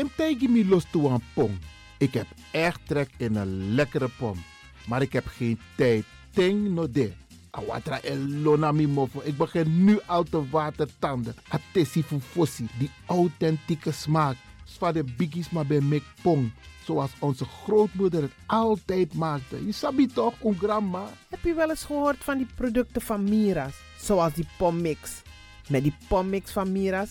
Tim tegi mi los toe een pom. Ik heb echt trek in een lekkere pom. Maar ik heb geen tijd. Ting no de. Awatra elona mi mofo. Ik begin nu al te watertanden. Atesi fufosi. Die authentieke smaak. Zwa de biggies maar bij mek pong. Zoals onze grootmoeder het altijd maakte. Je sabi toch, een grandma? Heb je wel eens gehoord van die producten van Mira's? Zoals die pommix. Met die pommix van Mira's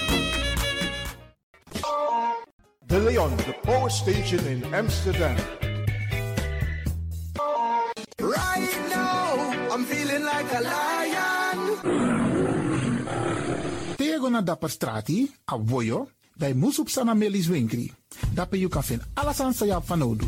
De Leon, the power station in Amsterdam. Right now, I'm feeling like a lion. Tego na dapper strati, a voyo, bij Moesop Sana Melis Winkri. Dapper you kan vinden alles aan Sayap van Odu.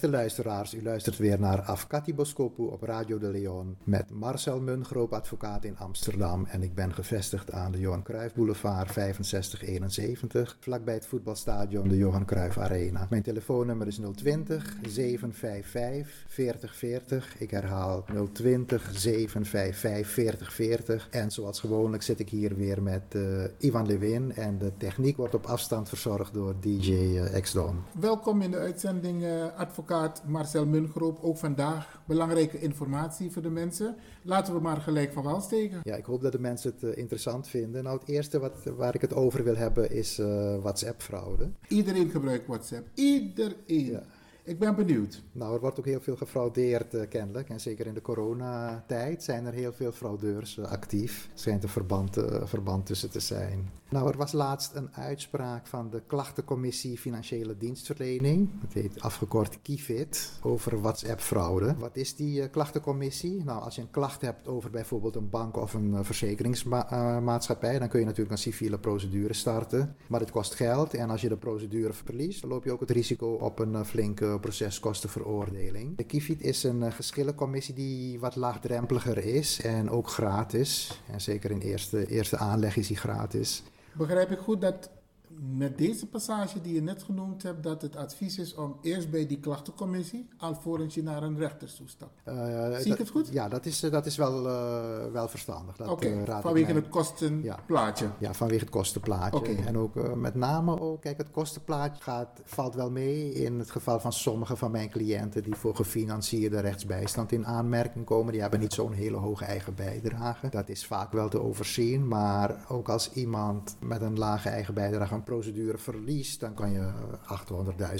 Beste luisteraars, u luistert weer naar Afkati Boskopu op Radio de Leon met Marcel Mungroop, advocaat in Amsterdam. En ik ben gevestigd aan de Johan Cruijff Boulevard 6571, vlakbij het voetbalstadion de Johan Cruijff Arena. Mijn telefoonnummer is 020 755 4040. Ik herhaal 020 755 4040. En zoals gewoonlijk zit ik hier weer met uh, Ivan Lewin en de techniek wordt op afstand verzorgd door DJ uh, X-Don. Welkom in de uitzending, uh, advocaat Marcel Mungroop. Ook vandaag belangrijke informatie voor de mensen. Laten we maar gelijk van wal steken. Ja, ik hoop dat de mensen het uh, interessant vinden. Nou, het eerste wat, waar ik het over wil hebben is uh, WhatsApp-fraude. Iedereen gebruikt WhatsApp. Iedereen. Ja. Ik ben benieuwd. Nou, er wordt ook heel veel gefraudeerd uh, kennelijk. En zeker in de coronatijd zijn er heel veel fraudeurs uh, actief. Er schijnt een verband, uh, verband tussen te zijn. Nou, er was laatst een uitspraak van de klachtencommissie Financiële Dienstverlening. Het heet afgekort KIFID, over WhatsApp-fraude. Wat is die klachtencommissie? Nou, als je een klacht hebt over bijvoorbeeld een bank of een verzekeringsmaatschappij, dan kun je natuurlijk een civiele procedure starten. Maar het kost geld en als je de procedure verliest, dan loop je ook het risico op een flinke proceskostenveroordeling. De KIFID is een geschillencommissie die wat laagdrempeliger is en ook gratis. En zeker in eerste, eerste aanleg is die gratis. Begrijp ik goed dat met deze passage die je net genoemd hebt, dat het advies is om eerst bij die klachtencommissie, alvorens je naar een rechter toestapt. Uh, Zie ik het goed? Ja, dat is, dat is wel, uh, wel verstandig. Oké, okay. vanwege het kostenplaatje. Ja, ja, vanwege het kostenplaatje. Okay. En ook uh, met name ook, kijk, het kostenplaatje gaat, valt wel mee in het geval van sommige van mijn cliënten die voor gefinancierde rechtsbijstand in aanmerking komen. Die hebben niet zo'n hele hoge eigen bijdrage. Dat is vaak wel te overzien, maar ook als iemand met een lage eigen bijdrage een procedure verliest, dan kan je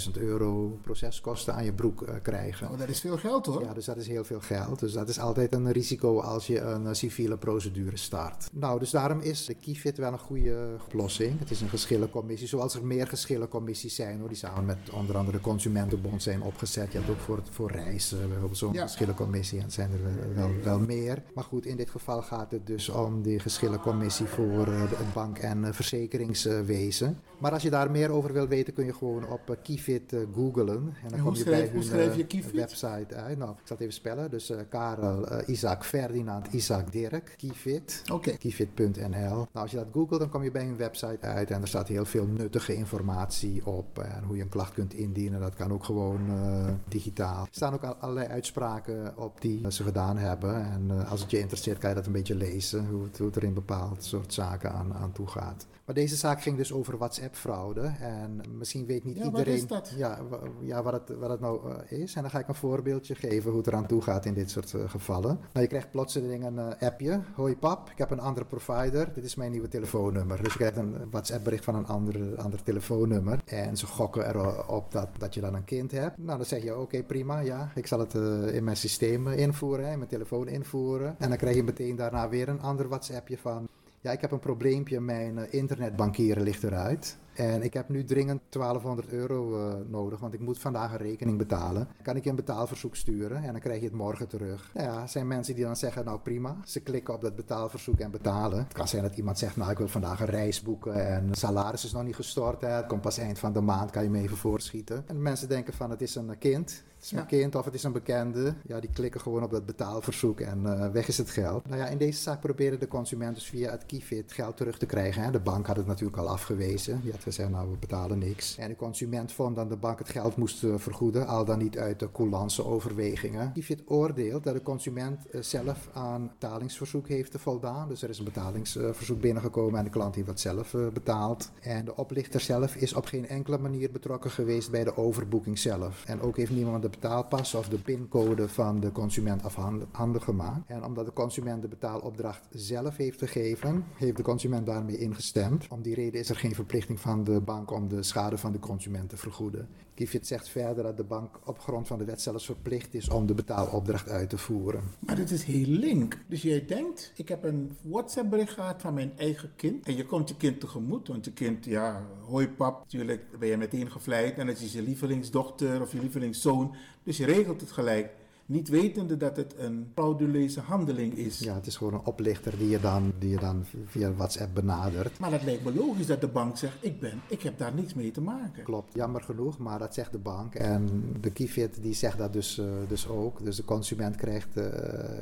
800.000 euro proceskosten aan je broek uh, krijgen. Oh, dat is veel geld hoor. Ja, dus dat is heel veel geld. Dus dat is altijd een risico als je een uh, civiele procedure start. Nou, dus daarom is de KIFIT wel een goede oplossing. Het is een geschillencommissie, zoals er meer geschillencommissies zijn, hoor, die samen met onder andere de Consumentenbond zijn opgezet. Je hebt ook voor, voor reizen bijvoorbeeld zo'n ja. geschillencommissie en zijn er wel, wel meer. Maar goed, in dit geval gaat het dus om die geschillencommissie voor het bank- en verzekeringswezen. Maar als je daar meer over wil weten, kun je gewoon op Kifit googlen. En dan en kom je bij hun je website uit. Nou, ik zal het even spellen. Dus Karel, Isaac, Ferdinand, Isaac, Dirk, Kifit. Oké. Okay. Kifit.nl. Nou, als je dat googelt, dan kom je bij hun website uit. En er staat heel veel nuttige informatie op. En hoe je een klacht kunt indienen. Dat kan ook gewoon uh, digitaal. Er staan ook allerlei uitspraken op die ze gedaan hebben. En als het je interesseert, kan je dat een beetje lezen. Hoe het, hoe het er in bepaald soort zaken aan, aan toe gaat. Maar deze zaak ging dus over WhatsApp-fraude. En misschien weet niet ja, iedereen wat dat? Ja, ja, wat, het, wat het nou uh, is. En dan ga ik een voorbeeldje geven hoe het eraan toe gaat in dit soort uh, gevallen. Nou, je krijgt plotseling een uh, appje. Hoi pap, ik heb een andere provider. Dit is mijn nieuwe telefoonnummer. Dus je krijgt een WhatsApp-bericht van een ander, ander telefoonnummer. En ze gokken erop dat, dat je dan een kind hebt. Nou, dan zeg je oké, okay, prima. Ja, ik zal het in mijn systeem invoeren, in mijn telefoon invoeren. En dan krijg je meteen daarna weer een ander WhatsAppje van... Ja, ik heb een probleempje. Mijn uh, internetbankieren ligt eruit. En ik heb nu dringend 1200 euro uh, nodig, want ik moet vandaag een rekening betalen. Kan ik je een betaalverzoek sturen en dan krijg je het morgen terug. Nou ja, zijn mensen die dan zeggen, nou prima. Ze klikken op dat betaalverzoek en betalen. Het kan zijn dat iemand zegt, nou ik wil vandaag een reis boeken en het salaris is nog niet gestort. Hè. Het komt pas eind van de maand, kan je me even voorschieten. En mensen denken van, het is een kind. Het is kind of het is een bekende. Ja, die klikken gewoon op dat betaalverzoek en uh, weg is het geld. Nou ja, in deze zaak proberen de consument dus via het Kifit geld terug te krijgen. Hè. De bank had het natuurlijk al afgewezen. Die had gezegd, nou we betalen niks. En de consument vond dat de bank het geld moest uh, vergoeden, al dan niet uit de coulance overwegingen. Kifit oordeelt dat de consument uh, zelf aan betalingsverzoek heeft voldaan. Dus er is een betalingsverzoek binnengekomen en de klant heeft dat zelf betaald. En de oplichter zelf is op geen enkele manier betrokken geweest bij de overboeking zelf. En ook heeft niemand de betaalpas of de pincode van de consument afhandig gemaakt. En omdat de consument de betaalopdracht zelf heeft gegeven, heeft de consument daarmee ingestemd. Om die reden is er geen verplichting van de bank om de schade van de consument te vergoeden. Kifit zegt verder dat de bank op grond van de wet zelfs verplicht is om de betaalopdracht uit te voeren. Maar dit is heel link. Dus jij denkt, ik heb een WhatsApp bericht gehad van mijn eigen kind. En je komt je kind tegemoet, want je kind, ja, hoi pap, natuurlijk ben je meteen gevleid. En het is je lievelingsdochter of je lievelingszoon. Dus je regelt het gelijk. Niet wetende dat het een frauduleuze handeling is. Ja, het is gewoon een oplichter die je dan, die je dan via WhatsApp benadert. Maar dat lijkt me logisch dat de bank zegt: ik ben, ik heb daar niks mee te maken. Klopt, jammer genoeg, maar dat zegt de bank. En de Kifit die zegt dat dus, uh, dus ook. Dus de consument krijgt, uh,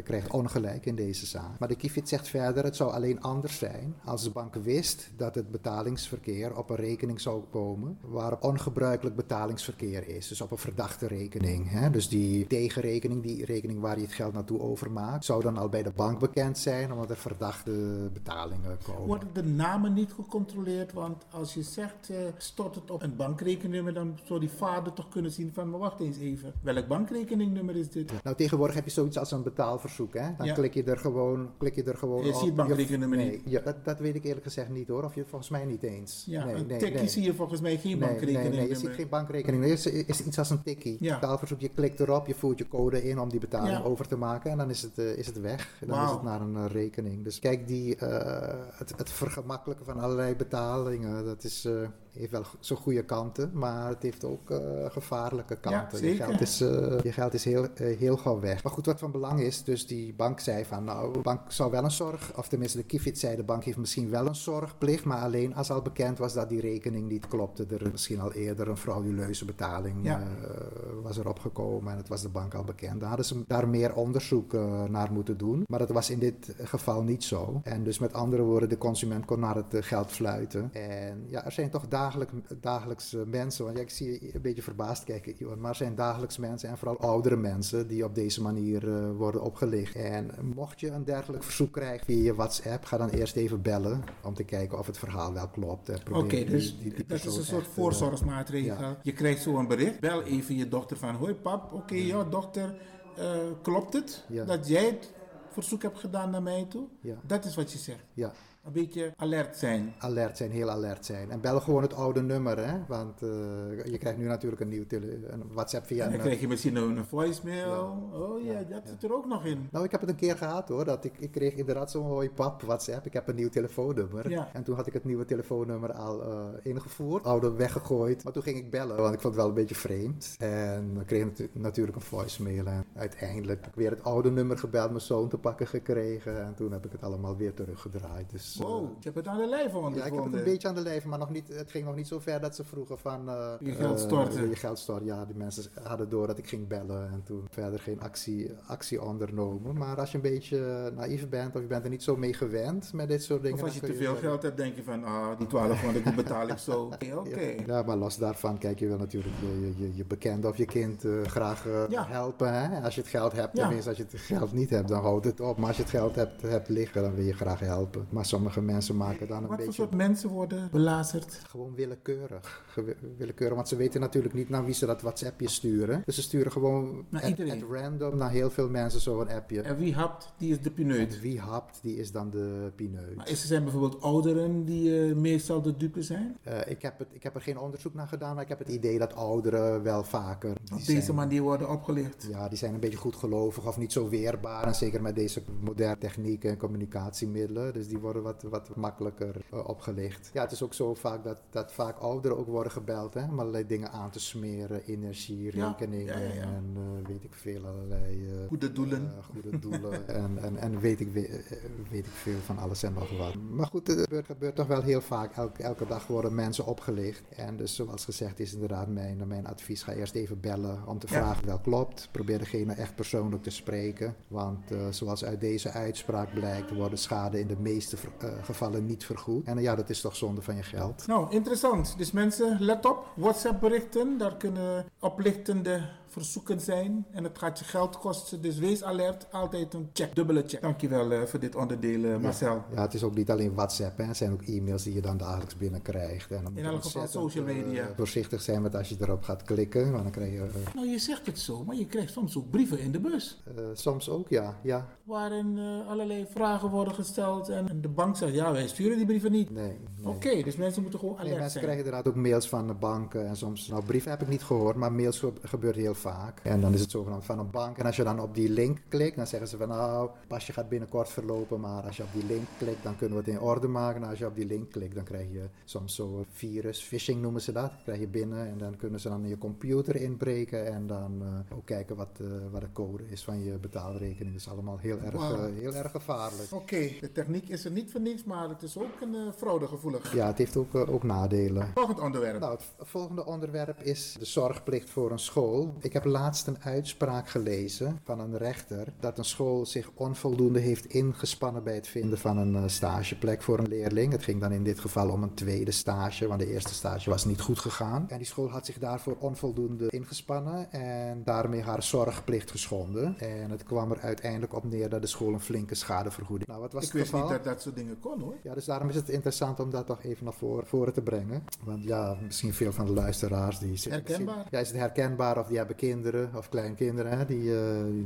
krijgt ongelijk in deze zaak. Maar de Kifit zegt verder: het zou alleen anders zijn als de bank wist dat het betalingsverkeer op een rekening zou komen waarop ongebruikelijk betalingsverkeer is. Dus op een verdachte rekening. Hè? Dus die tegenrekening die rekening waar je het geld naartoe overmaakt, zou dan al bij de bank bekend zijn, omdat er verdachte betalingen komen. Worden de namen niet gecontroleerd? Want als je zegt, uh, stort het op een bankrekeningnummer, dan zou die vader toch kunnen zien van, maar wacht eens even, welk bankrekeningnummer is dit? Nou, tegenwoordig heb je zoiets als een betaalverzoek, hè? Dan ja. klik je er gewoon, klik je er gewoon je op. ziet het bankrekeningnummer nee, niet? Ja, dat, dat weet ik eerlijk gezegd niet hoor, of je het volgens mij niet eens. Ja, nee, een nee, tikkie nee. zie je volgens mij geen bankrekeningnummer. Nee, nee, je ziet geen bankrekening. Het is, is iets als een tikkie. Ja. Betaalverzoek, je klikt erop, je voert je code in om die betaling ja. over te maken en dan is het, uh, is het weg. Dan wow. is het naar een uh, rekening. Dus kijk, die, uh, het, het vergemakkelijken van allerlei betalingen, dat is, heeft wel zijn goede kanten, maar het heeft ook gevaarlijke kanten. Ja, je geld is, je geld is heel, heel gauw weg. Maar goed, wat van belang is, dus die bank zei van, nou, de bank zou wel een zorg, of tenminste de Kifit zei, de bank heeft misschien wel een zorgplicht, maar alleen als al bekend was dat die rekening niet klopte, er misschien al eerder een frauduleuze betaling ja. was erop gekomen en het was de bank al bekend. Daar hadden ze daar meer onderzoek naar moeten doen. Maar dat was in dit geval niet zo. En dus met andere woorden, de consument kon naar het geld fluiten. En ja, er zijn toch dagelijk, dagelijks uh, mensen, want ja, ik zie je een beetje verbaasd kijken, Iwan, maar er zijn dagelijks mensen en vooral oudere mensen die op deze manier worden opgelicht. En mocht je een dergelijk verzoek krijgen via je WhatsApp, ga dan eerst even bellen om te kijken of het verhaal wel klopt. Oké, okay, dus die, die dat is een soort voorzorgsmaatregel. Ja. Je krijgt zo een bericht, bel even je dochter van, hoi pap, oké, okay, ja dochter, uh, klopt het dat jij het verzoek hebt gedaan naar mij toe? Ja. Dat is wat je zegt. Ja. Een beetje alert zijn. Alert zijn, heel alert zijn. En bel gewoon het oude nummer, hè. Want uh, je krijgt nu natuurlijk een nieuw een WhatsApp via... En dan krijg je misschien een, een voicemail. Ja. Oh ja, dat zit er ook nog in. Nou, ik heb het een keer gehad hoor. Dat ik, ik kreeg inderdaad zo'n hoi pap WhatsApp. Ik heb een nieuw telefoonnummer. Ja. En toen had ik het nieuwe telefoonnummer al uh, ingevoerd. Oude weggegooid. Maar toen ging ik bellen, want ik vond het wel een beetje vreemd. En dan kreeg ik natuurlijk een voicemail. En uiteindelijk heb ik weer het oude nummer gebeld, mijn zoon te pakken gekregen. En toen heb ik het allemaal weer teruggedraaid. Dus, wow, je hebt het aan de lijf ondervonden. Ja, ik heb het een beetje aan de lijf, maar nog niet, het ging nog niet zo ver dat ze vroegen van... Uh, je geld storten. je geld storten, ja. Die mensen hadden door dat ik ging bellen. En toen verder geen actie, actie ondernomen. Maar als je een beetje naïef bent of je bent er niet zo mee gewend met dit soort dingen... Of als je te veel je geld hebt, denk je van, ah, die 1200 die betaal ik zo. Oké, okay, okay. ja, maar los daarvan, kijk, je wil natuurlijk je, je, je bekende of je kind uh, graag ja. helpen. Hè? Als je het geld hebt, tenminste, als je het geld niet hebt, dan houdt het op. Maar als je het geld hebt, hebt liggen, dan wil je graag helpen. Maar sommige mensen maken dan een Wat beetje... Wat voor soort mensen worden belazerd? Gewoon willekeurig. Willekeurig, want ze weten natuurlijk niet naar wie ze dat WhatsAppje sturen. Dus ze sturen gewoon naar at, iedereen. At random naar heel veel mensen zo'n appje. En wie hapt, die is de pineut. En wie hapt, die is dan de pineut. Maar is er zijn bijvoorbeeld ouderen die uh, meestal de dupe zijn? Uh, ik, heb het, ik heb er geen onderzoek naar gedaan, maar ik heb het idee dat ouderen wel vaker... Op deze zijn, manier worden opgelicht? Ja, die zijn een beetje goedgelovig of niet zo weerbaar. En zeker met deze moderne technieken en communicatiemiddelen. Dus die worden wat, wat makkelijker uh, opgelicht. Ja, het is ook zo vaak dat, dat vaak ouderen ook worden gebeld hè, om allerlei dingen aan te smeren. Energie, rekeningen ja, ja, ja, en uh, weet ik veel, allerlei... Uh, goede doelen. goede doelen en, en, en weet, ik, weet ik veel van alles en nog wat. Maar goed, het gebeurt, gebeurt toch wel heel vaak. Elke, elke dag worden mensen opgelicht. En dus zoals gezegd is inderdaad mijn, mijn advies. Ga eerst even bellen om te vragen wel klopt. Probeer degene echt persoonlijk te spreken. Want zoals uit deze uitspraak blijkt, worden schade in de meeste uh, gevallen niet vergoed. En uh, ja, dat is toch zonde van je geld. Nou, interessant. Dus mensen, let op. WhatsApp berichten, daar kunnen oplichtende verzoeken zijn. En het gaat je geld kosten. Dus wees alert. Altijd een check, dubbele check. Dankjewel uh, voor dit onderdeel, uh, Marcel. Ja, ja, het is ook niet alleen WhatsApp. Hè. Het zijn ook e-mails die je dan dagelijks binnenkrijgt. En dan In elk geval social media. Uh, voorzichtig zijn met als je erop gaat klikken. Want dan krijg je... nou, je zegt het zo. Maar je krijgt soms ook brieven in de bus. soms ook, ja. ja. Waarin allerlei vragen worden gesteld. En de bank zegt, ja, wij sturen die brieven niet. Nee. nee. Oké, okay, dus mensen moeten gewoon alert nee, mensen zijn. krijgen inderdaad ook mails van de banken. En soms, nou, brieven heb ik niet gehoord. Maar mails gebeurt heel vaak. En dan is het zogenaamd van een bank. En als je dan op die link klikt, dan zeggen ze van nou, pasje gaat binnenkort verlopen. Maar als je op die link klikt, dan kunnen we het in orde maken. En als je op die link klikt, dan krijg je soms zo'n virus, phishing noemen ze dat. krijg je binnen en dan kunnen ze dan in je computer inbreken. En dan uh, ook kijken wat, uh, wat de code is van je betaalrekening. Dat is allemaal heel erg, wow. uh, heel erg gevaarlijk. Oké, okay. de techniek is er niet voor niets, maar het is ook een fraudegevoelig. Ja, het heeft ook, ook nadelen. Volgend onderwerp. Nou, het volgende onderwerp is de zorgplicht voor een school. Ik heb laatst een uitspraak gelezen van een rechter dat een school zich onvoldoende heeft ingespannen bij het vinden van een uh, stageplek voor een leerling. Het ging dan in dit geval om een tweede stage, want de eerste stage was niet goed gegaan. En die school had zich daarvoor onvoldoende ingespannen en daarmee haar zorgplicht geschonden. En het kwam er uiteindelijk op neer dat de school een flinke schadevergoeding. Nou, wat was Ik het wist geval? niet dat dat soort dingen kon hoor. Ja, dus daarom is het interessant om dat toch even naar voren, voren te brengen. Want ja, misschien veel van de luisteraars die... Herkenbaar? Ja, is het herkenbaar of die hebben kinderen of kleinkinderen hè, die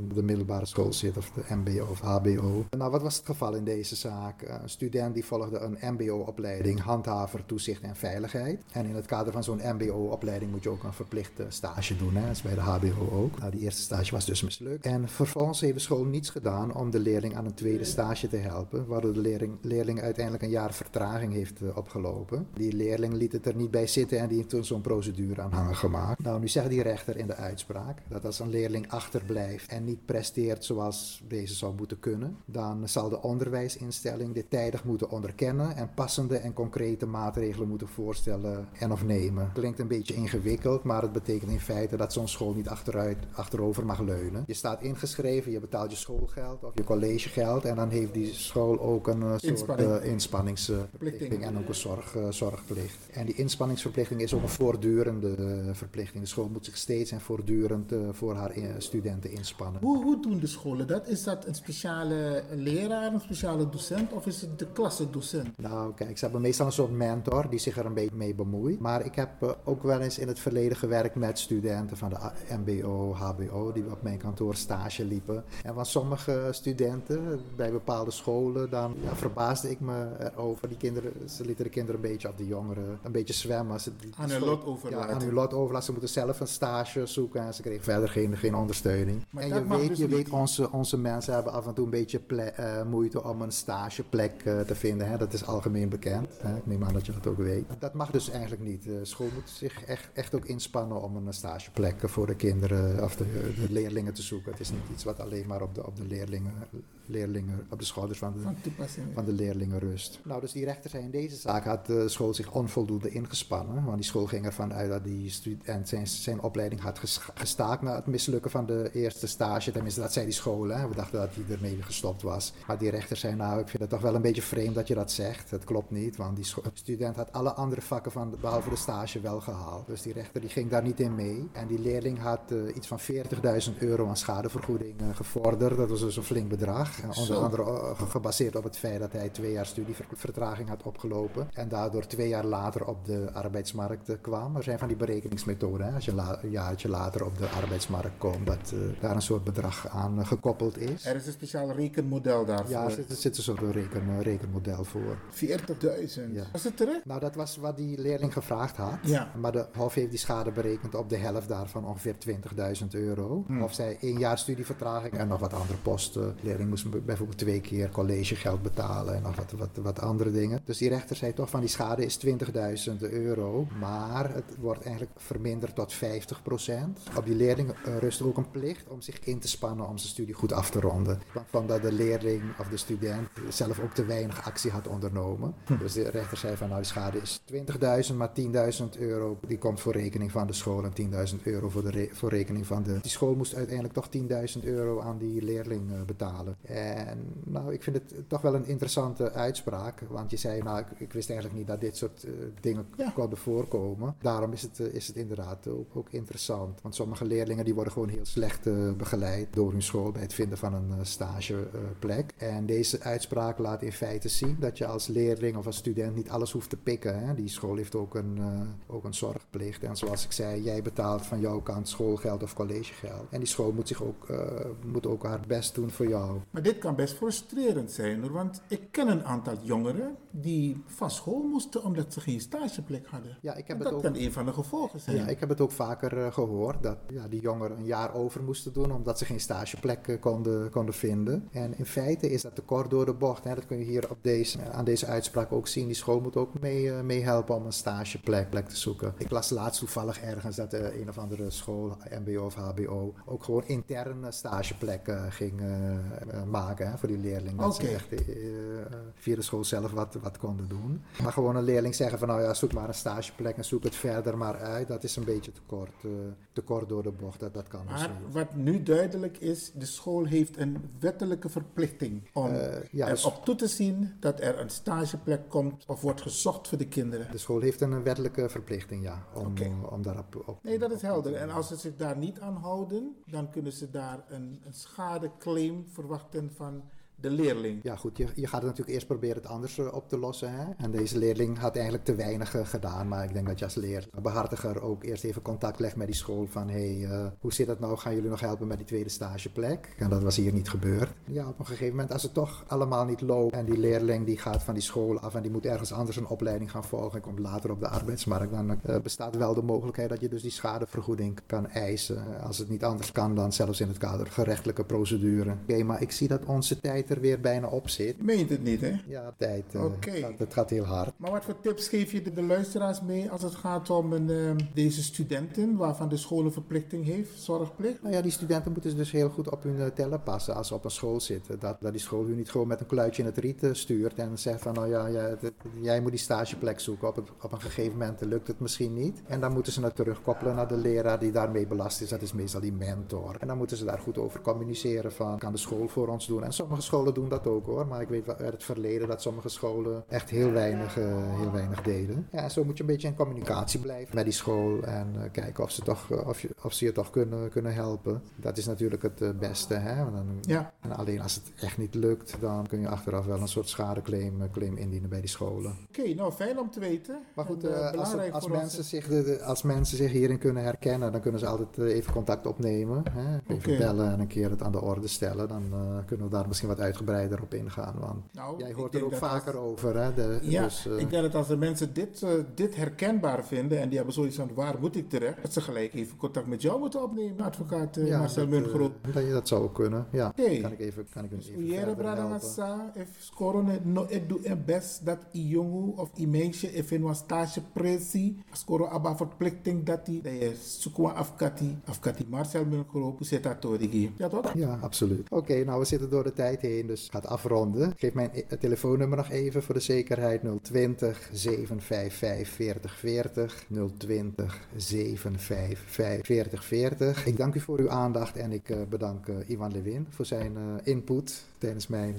op de middelbare school zitten of de mbo of hbo. Nou, wat was het geval in deze zaak? Een student die volgde een mbo-opleiding handhaver, toezicht en veiligheid. En in het kader van zo'n mbo-opleiding moet je ook een verplichte stage doen. Hè? Dat is bij de hbo ook. Nou, die eerste stage was dus mislukt. En vervolgens heeft de school niets gedaan om de leerling aan een tweede stage te helpen, waardoor de leerling, leerling uiteindelijk een jaar vertraging heeft uh, opgelopen. Die leerling liet het er niet bij zitten en die heeft toen zo'n procedure aanhanger gemaakt. Nou, nu zegt die rechter in de uitspraak dat als een leerling achterblijft en niet presteert zoals deze zou moeten kunnen, dan zal de onderwijsinstelling dit tijdig moeten onderkennen en passende en concrete maatregelen moeten voorstellen en of nemen. Klinkt een beetje ingewikkeld, maar het betekent in feite dat zo'n school niet achteruit, achterover mag leunen. Je staat ingeschreven, je betaalt je schoolgeld of je collegegeld en dan heeft die school ook een uh, soort uh, inspanningsverplichting en ook een zorg, zorgplicht. En die inspanningsverplichting is ook een voortdurende verplichting. De school moet zich steeds en voortdurend voortdurend eh, voor haar eh, studenten inspannen. Hoe, hoe doen de scholen dat? Is dat een speciale leraar, een speciale docent of is het de klassendocent? Nou, kijk, ze hebben meestal een soort mentor die zich er een beetje mee bemoeit. Maar ik heb eh, ook wel eens in het verleden gewerkt met studenten van de MBO, HBO, die op mijn kantoor stage liepen. En van sommige studenten bij bepaalde scholen, dan ja, verbaasde ik me erover. Die kinderen, ze lieten de kinderen een beetje, of de jongeren, een beetje zwemmen. Ze, Aan hun lot overlaten. Ja, aan hun lot overlaten. Ze moeten zelf een stage zoeken ze kregen verder geen, geen ondersteuning. Maar en je weet, dus je weet onze, onze mensen hebben af en toe een beetje eh, moeite om een stageplek eh, te vinden. Hè? Dat is algemeen bekend. Hè? Ik neem aan dat je dat ook weet. Dat mag dus eigenlijk niet. De school moet zich echt, echt ook inspannen om een stageplek voor de kinderen of de, de leerlingen te zoeken. Het is niet iets wat alleen maar op de, op de leerlingen, leerlingen, op de schouders van de, Van de leerlingen rust. Nou, dus die rechter zei in deze zaak had de school zich onvoldoende ingespannen. Want die school ging ervan uit dat die student zijn, zijn opleiding had gestaakt na het mislukken van de eerste stage. Tenminste, dat zei die school. Hè. We dachten dat hij ermee gestopt was. Maar die rechter zei, nou, ik vind het toch wel een beetje vreemd dat je dat zegt. Het klopt niet, want die student had alle andere vakken van, behalve de stage wel gehaald. Dus die rechter die ging daar niet in mee. En die leerling had eh, iets van 40.000 euro aan schadevergoeding eh, gevorderd. Dat was dus een flink bedrag. Onder Zo. andere eh, ge- gebaseerd op het feit dat hij twee jaar studievertraging had opgelopen. En daardoor twee jaar later op de arbeidsmarkt kwam. Er zijn van die berekeningsmethoden. Hè? Als je een jaartje later op de arbeidsmarkt komt, dat eh, daar een soort bedrag aan gekoppeld is. Er is een speciaal rekenmodel daarvoor. Ja, er zit, er zit een soort reken, eh, rekenmodel voor. 40.000. Ja. Was het terecht? Nou, dat was wat die leerling gevraagd had. Ja. Maar de Hof heeft die schade berekend op de helft daarvan, ongeveer 20.000 euro. Hmm. Of zij één jaar studievertraging en nog wat andere posten. De leerling moest bijvoorbeeld twee keer collegegeld betalen en nog wat, wat, wat andere dingen. Dus die rechter zei toch van die schade is 20.000 euro. Maar het wordt eigenlijk verminderd tot 50%. Op die leerling eh, rust ook een plicht om zich in te spannen om zijn studie goed af te ronden. Van dat de leerling of de student zelf ook te weinig actie had ondernomen. Dus de rechter zei van nou die schade is 20.000, maar 10.000 euro die komt voor rekening van de school en 10.000 euro voor, de re- voor rekening van de... Die school moest uiteindelijk toch 10.000 euro aan die leerling eh, betalen. En nou, ik vind het toch wel een interessante uitspraak. Want je zei, nou, ik, ik wist eigenlijk niet dat dit soort eh, dingen konden voorkomen. Daarom is het, is het inderdaad ook, ook interessant. Want sommige leerlingen die worden gewoon heel slecht eh, begeleid door hun school bij het vinden van een eh, stageplek. en deze uitspraak laat in feite zien dat je als leerling of als student niet alles hoeft te pikken. Hè? Die school heeft ook een, eh, ook een zorgplicht. En zoals ik zei, jij betaalt van jouw kant schoolgeld of collegegeld. En die school moet, zich ook, eh, moet ook haar best doen voor jou. Maar dit kan best frustrerend zijn hoor, want ik ken een aantal jongeren die van school moesten omdat ze geen stageplek hadden. Ja, ik heb En het dat ook- kan een van de gevolgen zijn. Ja, ik heb het ook vaker eh, gehoord dat ja, die jongeren een jaar over moesten doen omdat ze geen stageplek eh, konden, konden vinden. En in feite is dat te kort door de bocht. Hè. Dat kun je hier op deze, aan deze uitspraak ook zien. Die school moet ook mee, eh, meehelpen om een stageplek plek te zoeken. Ik las laatst toevallig ergens dat eh, een of andere school, MBO of HBO, ook gewoon interne stageplekken ging eh, eh, maken hè, voor die leerling. Dat ze echt eh, eh, via de school zelf wat, wat konden doen. Maar gewoon een leerling zeggen van nou ja, zoek maar een stageplek en zoek het verder maar uit. Dat is een beetje te kort, eh, te kort door de bocht. Dat, dat kan dus Maar wat nu duidelijk is, de school heeft een wettelijke verplichting om Eh, ja, dus- erop toe te zien dat er een stageplek komt of wordt gezocht voor de kinderen. De school heeft een wettelijke verplichting, ja, om, eh, om daarop op Nee, dat is helder. En als ze zich daar niet aan houden, dan kunnen ze daar een, een schadeclaim verwachten van de leerling. Ja, goed, je, je gaat het natuurlijk eerst proberen het anders eh, op te lossen. Hè? En deze leerling had eigenlijk te weinig eh, gedaan. Maar ik denk dat je als leerbehartiger ook eerst even contact legt met die school. Van hé, hey, eh, hoe zit dat nou? Gaan jullie nog helpen met die tweede stageplek? En dat was hier niet gebeurd. Ja, op een gegeven moment, als het toch allemaal niet loopt. En die leerling die gaat van die school af en die moet ergens anders een opleiding gaan volgen. En komt later op de arbeidsmarkt. Dan eh, bestaat wel de mogelijkheid dat je dus die schadevergoeding kan eisen. Als het niet anders kan, dan zelfs in het kader gerechtelijke procedure. Oké, maar ik zie dat onze tijd er weer bijna op zit. Meent het niet, hè? Ja, tijd. eh, Oké. dat, dat gaat heel hard. Maar wat voor tips geef je de, de luisteraars mee als het gaat om een, ehm, deze studenten waarvan de school een verplichting heeft, zorgplicht? Nou ja, die studenten moeten dus heel goed op hun eh, tellen passen als ze op een school zitten. Dat, dat die school hun niet gewoon met een kluitje in het riet eh, stuurt en zegt van nou ja, jij, moet die stageplek zoeken. Op, het, op een gegeven moment lukt het misschien niet. En dan moeten ze het terugkoppelen naar de leraar die daarmee belast is. Dat is meestal die mentor. En dan moeten ze daar goed over communiceren van kan de school voor ons doen. En sommige scholen scholen doen dat ook hoor. Maar ik weet uit het verleden dat sommige scholen echt heel weinig, uh, heel weinig deden. Ja, zo moet je een beetje in communicatie blijven met die school. En uh, kijken of ze, toch, uh, of, je, of ze je toch kunnen, kunnen helpen. Dat is natuurlijk het beste. Hè? Dan, ja. En alleen als het echt niet lukt, dan kun je achteraf wel een soort schadeclaim claim indienen bij die scholen. Oké, okay, nou fijn om te weten. Maar goed, als, als, mensen zich de, als mensen zich hierin kunnen herkennen, dan kunnen ze altijd even contact opnemen. Hè? Even okay. bellen en een keer het aan de orde stellen. Dan kunnen we daar misschien wat uitgebreider op ingaan. Want nou, jij hoort er ook vaker over. Hè? De, ja, dus, uh, ik denk dat als de mensen dit, uh, dit herkenbaar vinden en die hebben zoiets van waar moet ik terecht, dat ze gelijk even contact met jou moeten opnemen, advocaat uh, ja, Marcel Mungroep. Dat, dat zou ook kunnen, ja. Okay. Kan ik even, kan ik even Jere Bradangasa, if no doe en best dat i jongen of i meisje if in een stage pressie, scoren abba verplichting dat die, dat je afkati, afkati Marcel Mungroep, zit dat door Ja toch? Ja, absoluut. Oké, okay, nou we zitten door de tijd heen, dus gaat afronden. Geef mijn telefoonnummer nog even voor de zekerheid. 020 755 4040. 020 755 4040. Ik dank u voor uw aandacht en ik uh, bedank uh, Ivan Lewin voor zijn uh, input tijdens mijn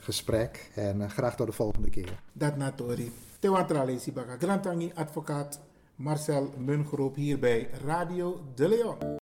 gesprek. En graag tot de volgende keer. Dat natori. Tewantrale Sibaka. Grantangi advocaat Marcel Mungroep hier bij Radio De Leon.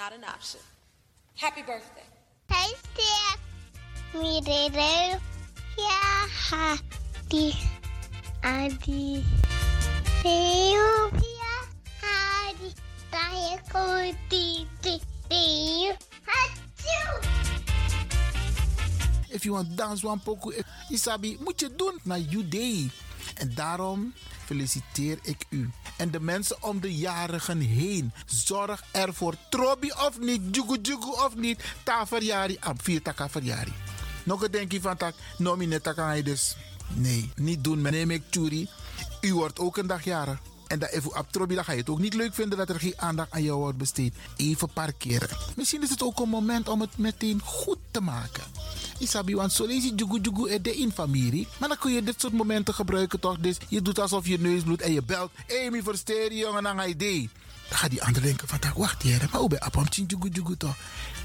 Not an option. Happy birthday. Hey, Steph. Me, Dede. Yeah, happy. Adi. Sylvia. Adi. Tayo ko, titi. Tayo. Achoo! If you want dance one poco, Isabi, moet je doen naar you day. En daarom feliciteer ik u. En de mensen om de jarigen heen. Zorg ervoor. Trobi of niet, jugu jugu of niet. Ta verjari, vier taka. Nog een denkje van tak, nomine taka dus. Nee, niet doen. Neem ik churi. U wordt ook een dag jarig. En dat even op dan ga je het ook niet leuk vinden dat er geen aandacht aan jou wordt besteed. Even parkeren. Misschien is het ook een moment om het meteen goed te maken. Isabi, want zo lees je jugu jugu e de. Maar dan kun je dit soort momenten gebruiken toch? Dus je doet alsof je neus bloedt en je belt. Hey, versteer jongen, je idee. Dan gaat die ander denken van, wacht hier, maar hoe ben je toch?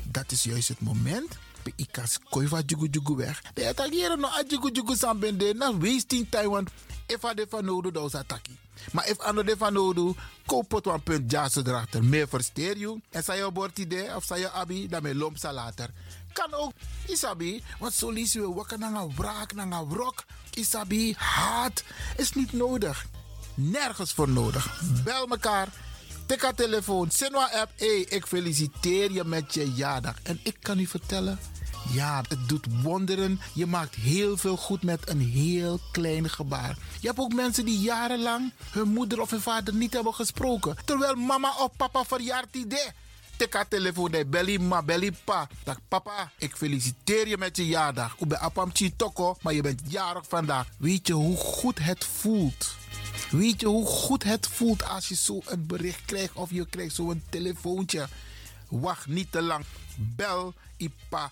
Dat is juist het moment ik kan koiva jugu jugu weg. De attackeren no a jugu jugu sambende na wasting time want if de van nodig dat is attackie. Maar if ano de van nodig, koop het een punt jazz erachter. Meer versteer je. En zei je bord idee of zei je abi, dan me lomp later. Kan ook, isabi, want zo lees je wakker naar een wraak, naar een wrok. Isabi, haat is niet nodig. Nergens voor nodig. Bel mekaar. Tik haar telefoon, Sinwa app. Hey, ik feliciteer je met je jaardag. En ik kan u vertellen, ja, het doet wonderen. Je maakt heel veel goed met een heel klein gebaar. Je hebt ook mensen die jarenlang hun moeder of hun vader niet hebben gesproken. Terwijl mama of papa verjaart idee. Teka telefoon de belly ma belly pa. Dag papa, ik feliciteer je met je jaardag. Ik ben apam toko, maar je bent jarig vandaag. Weet je hoe goed het voelt? Weet je hoe goed het voelt als je zo een bericht krijgt of je krijgt zo'n telefoontje? Wacht niet te lang. Bel Ipa,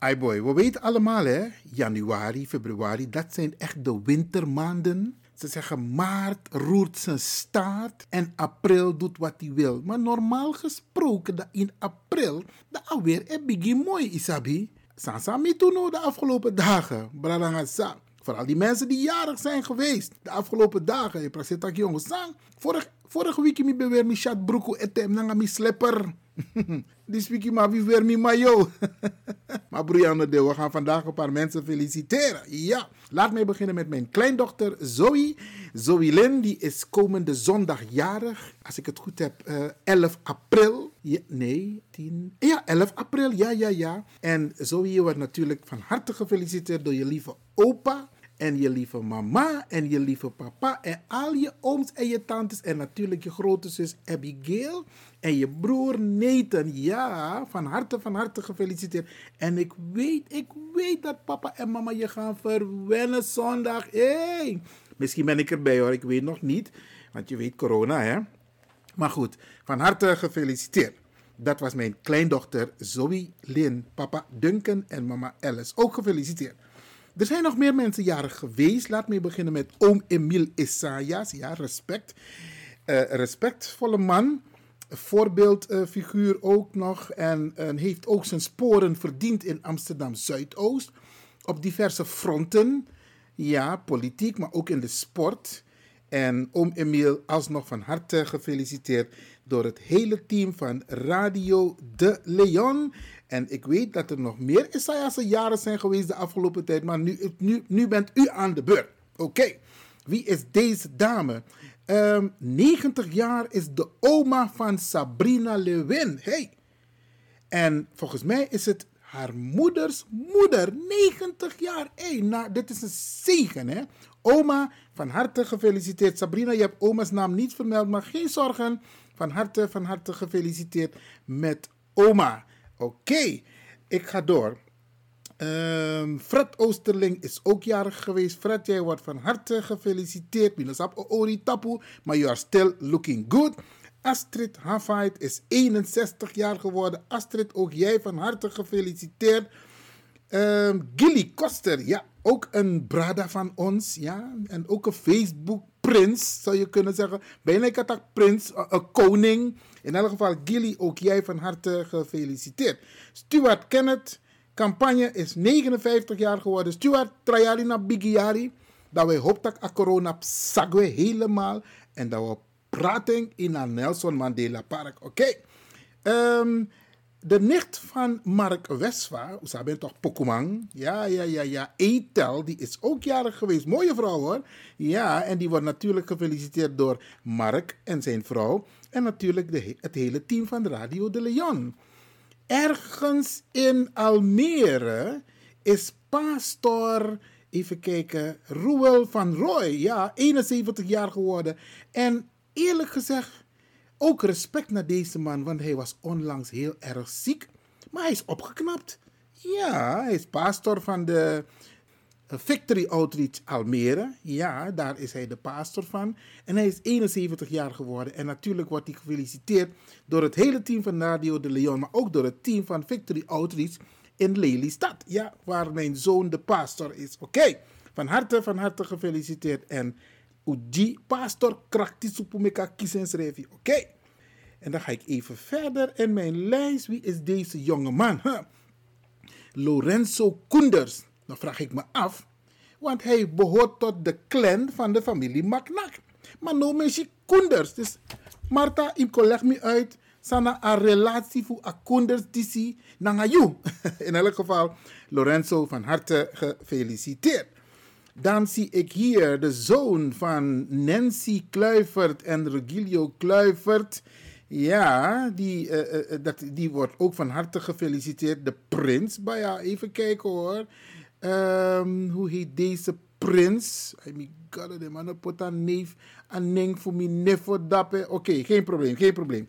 Ai boy, we weten allemaal hè, januari, februari, dat zijn echt de wintermaanden. Ze zeggen maart roert zijn staart en april doet wat hij wil. Maar normaal gesproken, dat in april, dat alweer een begin mooi isabi. Sansa toen de afgelopen dagen, bradangasa. Vooral die mensen die jarig zijn geweest. De afgelopen dagen. Je praat dat jongens. Vorig, vorige week mi beweer mi chat broeko etem nanga mi slepper. Dit week maar wie weer mayo. maar Brianne de, we gaan vandaag een paar mensen feliciteren. Ja, laat mij beginnen met mijn kleindochter Zoe. Zoe Lynn, die is komende zondag jarig. Als ik het goed heb, uh, 11 april. Ja, nee, 10. Ja, 11 april. Ja, ja, ja. En Zoe wordt natuurlijk van harte gefeliciteerd door je lieve opa en je lieve mama en je lieve papa en al je ooms en je tantes en natuurlijk je grote zus Abigail en je broer Nathan. Ja, van harte, van harte gefeliciteerd. En ik weet, ik weet dat papa en mama je gaan verwennen zondag. Hey. Misschien ben ik erbij hoor, ik weet nog niet. Want je weet corona hè. Maar goed, van harte gefeliciteerd. Dat was mijn kleindochter Zoe Lynn, papa Duncan en mama Alice. Ook gefeliciteerd. Er zijn nog meer mensen jarig geweest. Laat me beginnen met oom Emile Isaias. Ja, respect. Uh, respectvolle man. Voorbeeldfiguur ook nog. En heeft ook zijn sporen verdiend in Amsterdam Zuidoost. Op diverse fronten. Ja, politiek, maar ook in de sport. En oom Emile alsnog van harte gefeliciteerd door het hele team van Radio De Leon. En ik weet dat er nog meer Isaiahse jaren zijn geweest de afgelopen tijd, maar nu, nu, nu bent u aan de beurt. Oké, wie is deze dame? Um, 90 jaar is de oma van Sabrina Lewin. Hey. En volgens mij is het haar moeders moeder. 90 jaar. Hey, nou, dit is een zegen, hè? Oma, van harte gefeliciteerd. Sabrina, je hebt oma's naam niet vermeld, maar geen zorgen. Van harte, van harte gefeliciteerd met oma. Oké, ik ga door. Um, Fred Oosterling is ook jarig geweest. Fred, jij wordt van harte gefeliciteerd. Minasap Ori Tapu, maar you are still looking good. Astrid Havait is 61 jaar geworden. Astrid, ook jij van harte gefeliciteerd. Um, Gilly Koster, ja, ook een brada van ons. Ja, en ook een Facebook prins, zou je kunnen zeggen. Bijna ik had prins, een koning. In elk geval, Gilly, ook jij van harte gefeliciteerd. Stuart Kenneth, campagne is 59 jaar geworden. Stuart, Trayalina Bigiari. Dat wij hopen dat corona sagwe helemaal. En dat we praten in een Nelson Mandela Park. Oké. Okay. Um, de nicht van Mark Westva, ze bent toch Pokémon? Ja, ja, ja, ja. Etel, die is ook jarig geweest. Mooie vrouw hoor. Ja, en die wordt natuurlijk gefeliciteerd door Mark en zijn vrouw. En natuurlijk de, het hele team van Radio de Leon. Ergens in Almere is pastor, even kijken, Roel van Roy. Ja, 71 jaar geworden. En eerlijk gezegd ook respect naar deze man, want hij was onlangs heel erg ziek. Maar hij is opgeknapt. Ja, hij is pastor van de Victory Outreach Almere. Ja, daar is hij de pastor van. En hij is 71 jaar geworden. En natuurlijk wordt hij gefeliciteerd door het hele team van Radio de Leon, maar ook door het team van Victory Outreach in Lelystad. Ja, waar mijn zoon de pastor is. Oké, van harte, van harte gefeliciteerd. En Uji pastor kiezen schrijven. Oké. En dan ga ik even verder in mijn lijst. Wie is deze jonge man? Lorenzo Koenders. Dan vraag ik me af. Want hij behoort tot de clan van de familie Maknak. Maar no mensen Koenders. Dus Marta, ik leg me uit. sana een relatie voor nanga you. In elk geval, Lorenzo, van harte gefeliciteerd. Dan zie ik hier de zoon van Nancy Kluivert en Regilio Kluivert. Ja, die, uh, uh, dat, die wordt ook van harte gefeliciteerd. De prins, maar ja, even kijken hoor. Um, hoe heet deze prins? I mean, god, de man put een neef, een neef voor me, neef dappen. Oké, okay, geen probleem, geen probleem.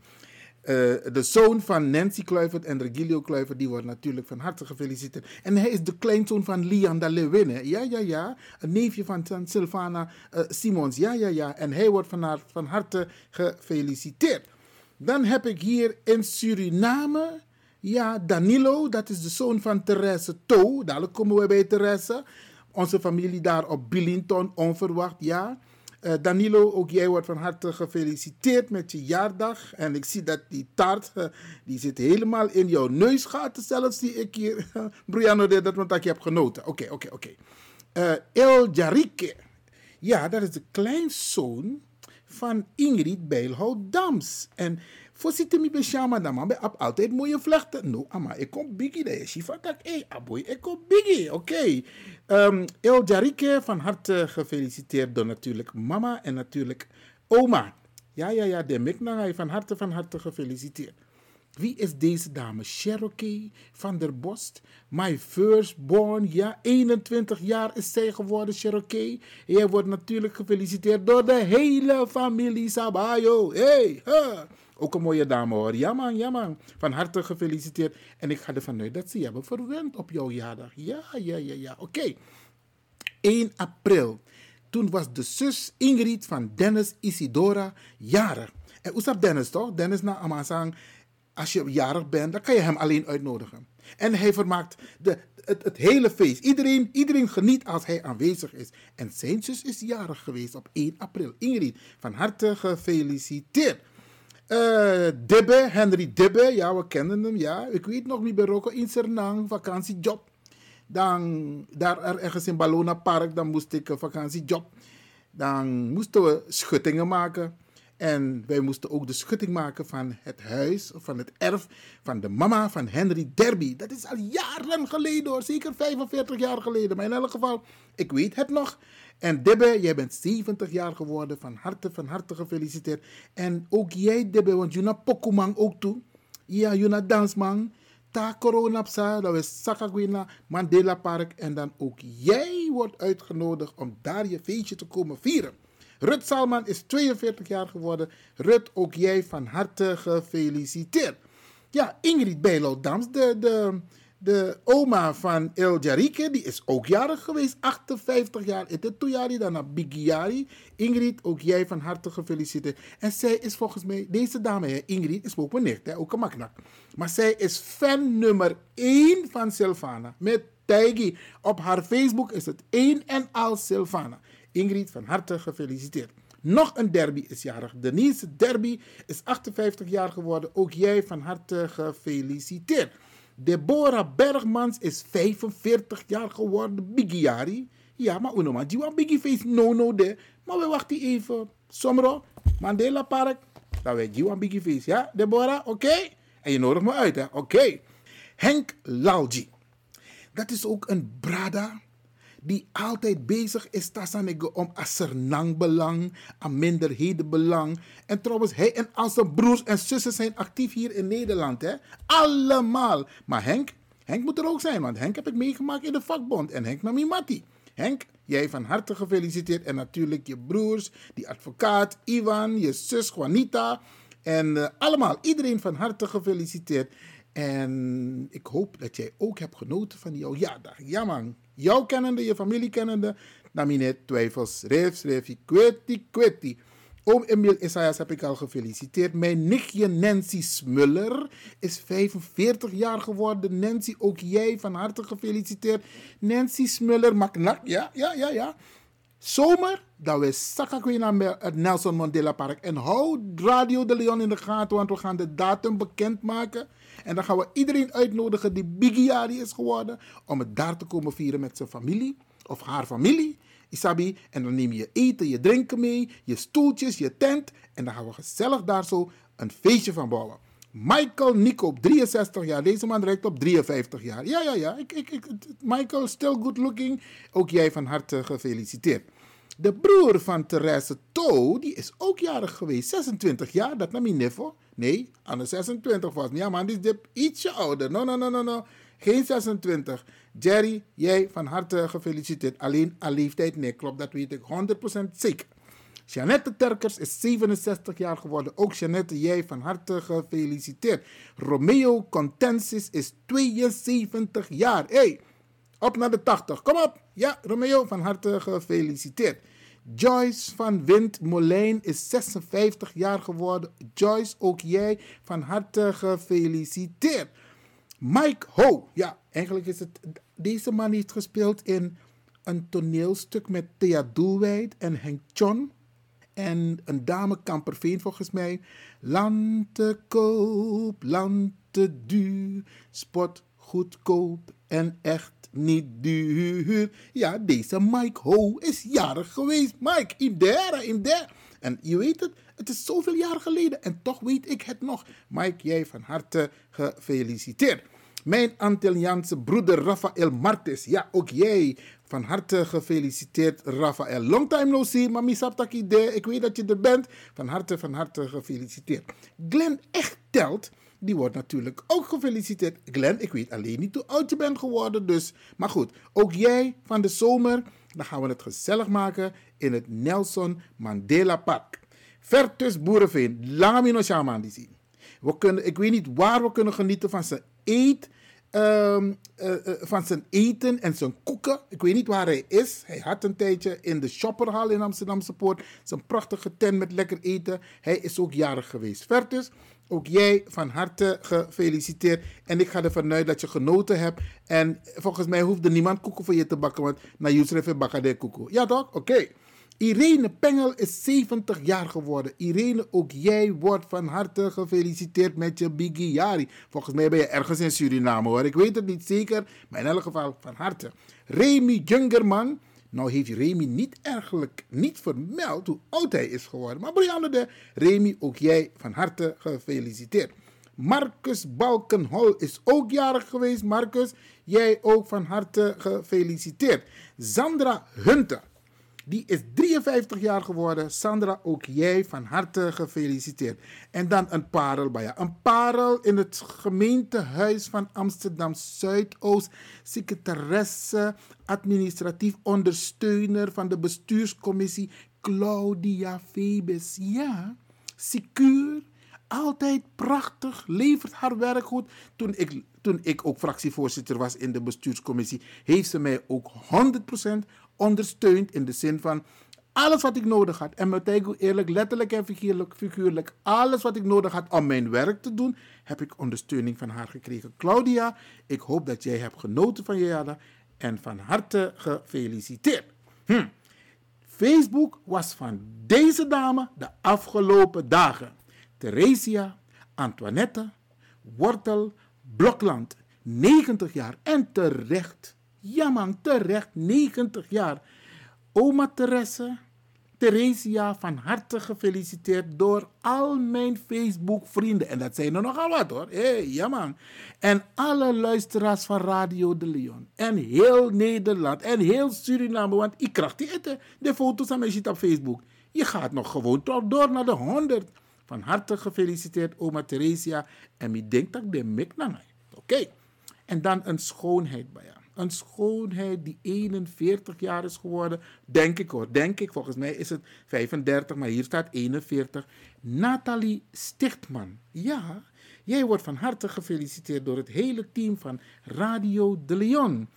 Uh, de zoon van Nancy Kluivert en Regilio Kluivert, die wordt natuurlijk van harte gefeliciteerd. En hij is de kleinzoon van Lian de Lewin. Ja, ja, ja. Een neefje van Sylvana uh, Simons. Ja, ja, ja. En hij wordt van harte gefeliciteerd. Dan heb ik hier in Suriname, ja, Danilo, dat is de zoon van Therese To. Dadelijk komen we bij Therese. Onze familie daar op Billington, onverwacht, ja. Uh, Danilo, ook jij wordt van harte gefeliciteerd met je jaardag. En ik zie dat die taart, uh, die zit helemaal in jouw neusgaten zelfs, zie ik hier. Briano, dat want ik heb genoten. Oké, oké, oké. Okay. Uh, El Jarike. Ja, dat is de kleinzoon van Ingrid Bijlhout Dams. En voorzitter mi beshama dan man, heb altijd mooie vlechten. No, ama, ik kom biggie de shifa tak, hey, aboy, ik kom biggie, oké. Okay. Um, El Jarike, van harte gefeliciteerd door natuurlijk mama en natuurlijk oma. Ja, ja, ja, de Miknangay, van harte, van harte gefeliciteerd. Wie is deze dame? Cherokee van der Bost. My firstborn, ja, 21 jaar is zij geworden, Cherokee. Jij wordt natuurlijk gefeliciteerd door de hele familie Sabayo. Hey, huh. Ook een mooie dame hoor. Ja man, ja man. Van harte gefeliciteerd. En ik ga ervan uit dat ze je hebben verwend op jouw jaardag. Ja, ja, ja, ja. Oké. Okay. 1 april. Toen was de zus Ingrid van Dennis Isidora jarig. En hoe Dennis toch? Dennis na Amazang als je jarig bent, dan kan je hem alleen uitnodigen. En hij vermaakt de, het, het, hele feest. Iedereen, iedereen geniet als hij aanwezig is. En zijn zus is jarig geweest op 1 april. Ingrid, van harte gefeliciteerd. Uh, Dibbe, Henry Dibbe, ja, we kennen hem, ja. Ik weet nog niet bij Rocco in Sernang, vakantiejob. Dan, daar ergens in Ballona Park, dan moest ik een vakantiejob. Dan moesten we schuttingen maken. En wij moesten ook de schutting maken van het huis, van het erf van de mama van Henry Derby. Dat is al jaren geleden hoor, zeker 45 jaar geleden. Maar in elk geval, ik weet het nog. En Dibbe, jij bent 70 jaar geworden. Van harte, van harte gefeliciteerd. En ook jij, Dibbe, want Juna Pokumang ook toe. Ja, Juna Dansman. Ta corona psa, dat is Sakagwina, Mandela Park. En dan ook jij wordt uitgenodigd om daar je feestje te komen vieren. Rut Salman is 42 jaar geworden. Rut, ook jij van harte gefeliciteerd. Ja, Ingrid Bijlo-Dams, de, de, de oma van El Jarike, die is ook jarig geweest. 58 jaar. Het is toejari daarna Bigiari. Ingrid, ook jij van harte gefeliciteerd. En zij is volgens mij, deze dame, Ingrid, is ook mijn nicht, ook een maknak. Maar zij is fan nummer 1 van Silvana. Met Taigi. Op haar Facebook is het één en al Silvana. Ingrid, van harte gefeliciteerd. Nog een derby is jarig. Denise Derby is 58 jaar geworden. Ook jij van harte gefeliciteerd. Deborah Bergmans is 45 jaar geworden. Bigiari. Ja, maar uno man, die biggie face no no de. Maar we wachten even. Somro, Mandela Park. Dan weet je biggie face. Ja, Deborah, oké? En je nodigt me uit, hè? Oké. Henk Lalji. Dat is ook een brada die altijd bezig is tassanego om asernang belang, aan minderhedenbelang. En trouwens, hij en al zijn broers en zussen zijn actief hier in Nederland. Hè? Allemaal. Maar Henk, Henk moet er ook zijn, want Henk heb ik meegemaakt in de vakbond. En Henk nam Mati. Henk, jij van harte gefeliciteerd. En natuurlijk je broers, die advocaat Ivan, je zus Juanita. En uh, allemaal, iedereen van harte gefeliciteerd. En ik hoop dat jij ook hebt genoten van jouw jaardag. Ja man, jou kennende, je familie kennende, namine twijfels. Reef, schreef kweti, kweti. Oom Emil Isaias heb ik al gefeliciteerd. Mijn nichtje Nancy Smuller is 45 jaar geworden. Nancy, ook jij van harte gefeliciteerd. Nancy Smuller, maknak, ja, ja, ja, ja. Zomer, dat we zakken naar het Nelson Mandela Park. En hou Radio de Leon in de gaten, want we gaan de datum bekendmaken. En dan gaan we iedereen uitnodigen die Bigiari is geworden. Om het daar te komen vieren met zijn familie. Of haar familie. Isabi. En dan neem je eten, je drinken mee. Je stoeltjes, je tent. En dan gaan we gezellig daar zo een feestje van bouwen. Michael Nico op 63 jaar. Deze man reikt op 53 jaar. Ja, ja, ja. Ik, ik, ik, Michael, still good looking. Ook jij van harte gefeliciteerd. De broer van Therese To, die is ook jarig geweest. 26 jaar, dat nam nevo. Nee, aan de 26 was. Ja, man, die is ietsje ouder. No, no, no, no, no. Geen 26. Jerry, jij van harte gefeliciteerd. Alleen aan leeftijd, nee, klopt, dat weet ik 100% zeker. Jeannette Terkers is 67 jaar geworden. Ook Jeannette, jij van harte gefeliciteerd. Romeo Contensis is 72 jaar. hey, op naar de 80. Kom op. Ja, Romeo, van harte gefeliciteerd. Joyce van Wind Molijn is 56 jaar geworden. Joyce, ook jij van harte gefeliciteerd. Mike Ho, ja, eigenlijk is het. Deze man heeft gespeeld in een toneelstuk met Thea Doelwijd en Henk Chon. En een dame Kamperveen volgens mij. Land te koop, land te duur, spot goedkoop en echt niet duur. Ja, deze Mike Ho is jarig geweest. Mike, in there, in there. En je weet het, het is zoveel jaar geleden en toch weet ik het nog. Mike, jij van harte gefeliciteerd. Mijn Antilliaanse broeder Rafael Martes. Ja, ook jij van harte gefeliciteerd, Rafael. Long time no see, mami de. Ik weet dat je er bent. Van harte, van harte gefeliciteerd. Glenn Echtelt, die wordt natuurlijk ook gefeliciteerd. Glenn, ik weet alleen niet hoe oud je bent geworden, dus. Maar goed, ook jij van de zomer. Dan gaan we het gezellig maken in het Nelson Mandela Park. Vertus Boerenveen, Lamino Shaman die zien. We kunnen, ik weet niet waar we kunnen genieten van zijn eet um, uh, van zijn eten en zijn koeken. Ik weet niet waar hij is. Hij had een tijdje in de Shopperhal in Amsterdamse Poort zijn prachtige tent met lekker eten. Hij is ook jarig geweest. Vertus, ook jij van harte gefeliciteerd. En ik ga ervan uit dat je genoten hebt. En volgens mij hoeft er niemand koeken voor je te bakken, want na Yusref en Bakade koeken. Ja toch? Oké. Irene Pengel is 70 jaar geworden. Irene, ook jij wordt van harte gefeliciteerd met je Bigiari. Volgens mij ben je ergens in Suriname hoor. Ik weet het niet zeker, maar in elk geval van harte. Remy Jungerman. Nou heeft Remy niet eigenlijk niet vermeld hoe oud hij is geworden. Maar Brianne de Remy, ook jij van harte gefeliciteerd. Marcus Balkenhol is ook jarig geweest. Marcus, jij ook van harte gefeliciteerd. Sandra Hunter die is 53 jaar geworden. Sandra, ook jij van harte gefeliciteerd. En dan een parel bij je. Een parel in het gemeentehuis van Amsterdam Zuidoost. Secretaresse, administratief ondersteuner van de bestuurscommissie Claudia Febes. Ja, secuur. Altijd prachtig, levert haar werk goed. Toen ik, toen ik ook fractievoorzitter was in de bestuurscommissie, heeft ze mij ook 100% ondersteund in de zin van alles wat ik nodig had. En met eerlijk, letterlijk en figuurlijk, figuurlijk, alles wat ik nodig had om mijn werk te doen, heb ik ondersteuning van haar gekregen. Claudia, ik hoop dat jij hebt genoten van jaren en van harte gefeliciteerd. Hm. Facebook was van deze dame de afgelopen dagen. Theresia, Antoinette, Wortel, Blokland, 90 jaar en terecht ja man, terecht, 90 jaar. Oma Therese, Theresia, van harte gefeliciteerd door al mijn Facebook-vrienden. En dat zijn er nogal wat hoor. Hey, ja man. En alle luisteraars van Radio de Leon. En heel Nederland. En heel Suriname. Want ik krijg die eten, de foto's aan mij op Facebook. Je gaat nog gewoon door naar de 100. Van harte gefeliciteerd, oma Theresia. En ik denk dat ik de mik naar Oké. En dan een schoonheid bij jou een schoonheid die 41 jaar is geworden. Denk ik hoor, denk ik. Volgens mij is het 35, maar hier staat 41. Nathalie Stichtman. Ja, jij wordt van harte gefeliciteerd door het hele team van Radio de Leon.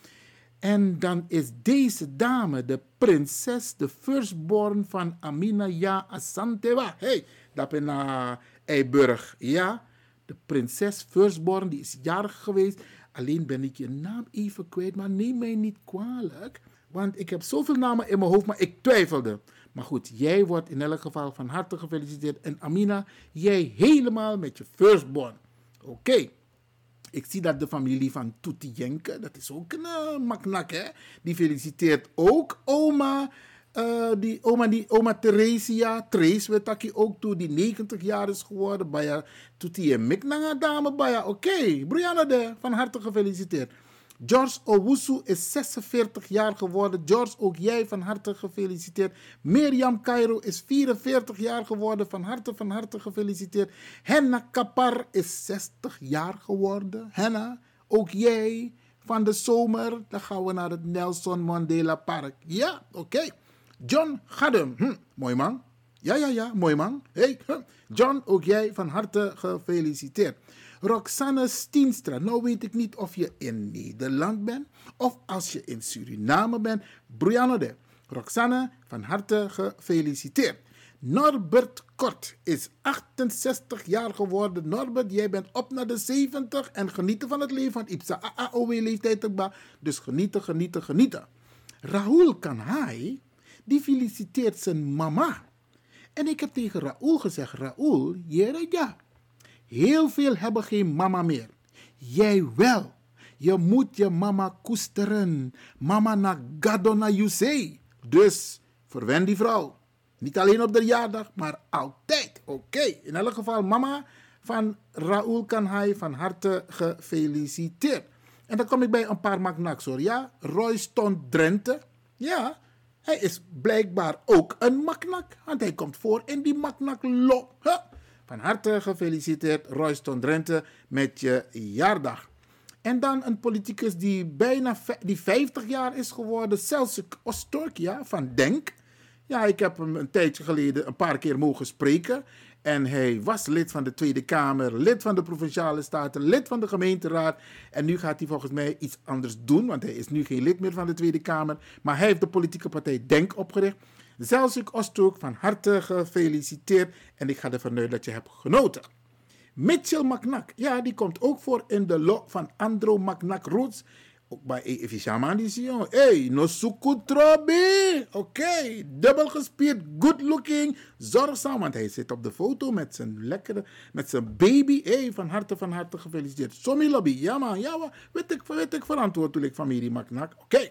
En dan is deze dame de prinses, de firstborn van Amina Ja Asantewa. hey, dat ben naar Eiburg. Ja, de prinses firstborn, die is jarig geweest. Alleen ben ik je naam even kwijt, maar neem mij niet kwalijk. Want ik heb zoveel namen in mijn hoofd, maar ik twijfelde. Maar goed, jij wordt in elk geval van harte gefeliciteerd. En Amina, jij helemaal met je firstborn. Oké. Ik zie dat de familie van Tuti Jenke, dat is ook een uh, maknak, hè? Die feliciteert ook oma eh, die oma, die oma Theresia, Trace, weet ik ook toe, die 90 jaar is geworden. Baya, toen die miknanga dame, baya. Oké, Brianna de, van harte gefeliciteerd. George Owusu is 46 jaar geworden. George, ook jij van harte gefeliciteerd. Mirjam Cairo is 44 jaar geworden. Van harte, van harte gefeliciteerd. Henna Kapar is 60 jaar geworden. Henna, ook jij van de zomer. Dan gaan we naar het Nelson Mandela Park. Ja, oké. John Gadem, hm, mooi man. Ja, ja, ja, mooi man. Hey, hm. John, ook jij van harte gefeliciteerd. Roxanne Stienstra, nou weet ik niet of je in Nederland bent of als je in Suriname bent. Brianna de. Roxanne, van harte gefeliciteerd. Norbert Kort is 68 jaar geworden. Norbert, jij bent op naar de 70 en genieten van het leven. van Ipsa AAOW-leeftijd Dus genieten, genieten, genieten. Rahul Kanhai, die feliciteert zijn mama. En ik heb tegen Raoul gezegd: Raoul, ja. Heel veel hebben geen mama meer. Jij wel. Je moet je mama koesteren. Mama na gadona say. Dus verwen die vrouw. Niet alleen op de jaardag, maar altijd. Oké. In elk geval, mama van Raoul Kanhai van harte gefeliciteerd. En dan kom ik bij een paar maknaks hoor. Ja, Royston Drenthe. Ja, hij is blijkbaar ook een maknak. Want hij komt voor in die maknak lo. Van harte gefeliciteerd Royston Drenthe met je jaardag. En dan een politicus die bijna die 50 jaar is geworden, Celsik Ostorkia van Denk. Ja, ik heb hem een tijdje geleden een paar keer mogen spreken. En hij was lid van de Tweede Kamer, lid van de Provinciale Staten, lid van de gemeenteraad. En nu gaat hij volgens mij iets anders doen, want hij is nu geen lid meer van de Tweede Kamer. Maar hij heeft de politieke partij Denk opgericht. Zelzuk Ostroek, van harte gefeliciteerd. En ik ga ervan uit dat je hebt genoten. Mitchell McNack, ja, die komt ook voor in de lot van Andro McNack Roots. Ook bij Efficiaman die zie je. Hey, no sukutrobi. Oké, dubbel gespierd, good looking, zorgzaam. Want hij zit op de foto met zijn lekkere, met zijn baby. Hey, van harte, van harte gefeliciteerd. Somi lobby, ja man, ja man. Weet ik, weet ik verantwoordelijk familie McNack. Oké.